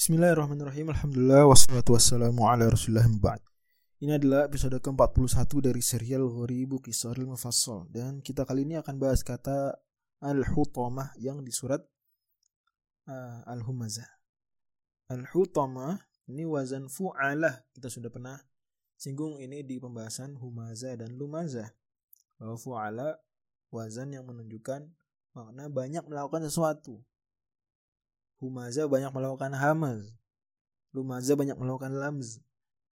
Bismillahirrahmanirrahim. Alhamdulillah wassalatu wassalamu ala Rasulillah ba'd. Ini adalah episode ke-41 dari serial Ghoribu Kisaril Mufassal dan kita kali ini akan bahas kata al-hutamah yang di surat uh, al-humazah. Al-hutamah ini wazan fu'alah. Kita sudah pernah singgung ini di pembahasan humazah dan lumazah. Bahwa fu'ala wazan yang menunjukkan makna banyak melakukan sesuatu. Humazah banyak melakukan hamaz. Lumazah banyak melakukan lamz.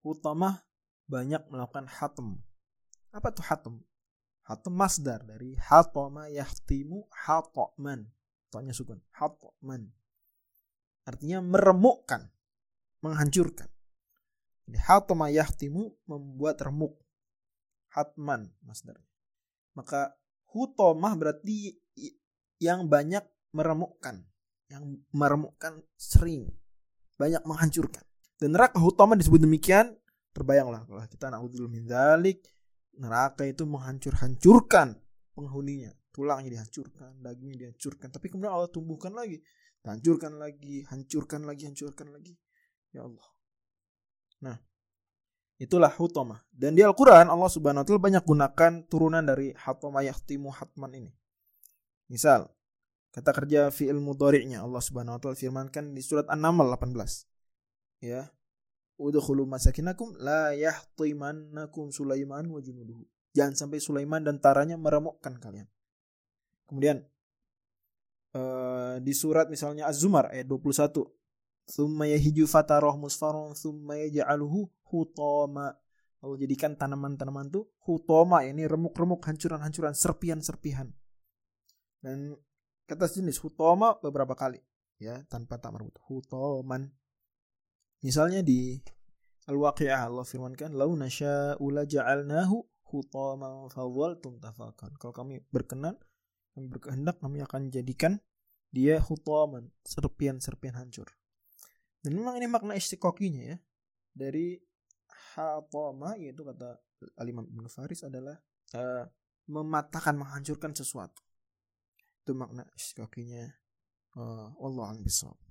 Hutamah banyak melakukan hatem. Apa tuh hatem? Hatem masdar dari hatoma yahtimu hatoman. Tonya sukun. Hatoman. Artinya meremukkan. Menghancurkan. Jadi hatoma yahtimu membuat remuk. Hatman masdar. Maka hutomah berarti yang banyak meremukkan. Yang meremukkan sering. Banyak menghancurkan. Dan neraka hutama disebut demikian terbayanglah kalau kita naudzubillah min dzalik neraka itu menghancur-hancurkan penghuninya. Tulangnya dihancurkan dagingnya dihancurkan tapi kemudian Allah tumbuhkan lagi. Hancurkan lagi hancurkan lagi hancurkan lagi. Ya Allah. Nah itulah hutamah dan di Al-Quran Allah subhanahu wa ta'ala banyak gunakan turunan dari hatama yahtimu hatman ini. Misal kata kerja fi'il mudhari'nya Allah subhanahu wa ta'ala firmankan di surat An-Naml 18 ya udkhulu masakinakum la yahtimannakum Sulaiman wa junuduhu. Jangan sampai Sulaiman dan taranya meremukkan kalian. Kemudian uh, di surat misalnya Az-Zumar ayat 21. Thumma yahiju fatarah musfarun thumma yaj'aluhu hutama. Allah jadikan tanaman-tanaman itu hutama ini remuk-remuk hancuran-hancuran serpihan-serpihan. Dan kata jenis hutama beberapa kali ya tanpa tak merebut hutoman Misalnya di Al-Waqi'ah Allah firmankan, "Lau nasya'u la ja'alnahu hutaman fadhaltum tafakan." Kalau kami berkenan, kami berkehendak kami akan jadikan dia hutaman, serpian-serpian hancur. Dan memang ini makna istiqoqinya ya. Dari hatama yaitu kata Al-Imam Ibn Faris adalah uh, mematahkan, menghancurkan sesuatu. Itu makna istiqoqinya. Uh, Allah bisawab.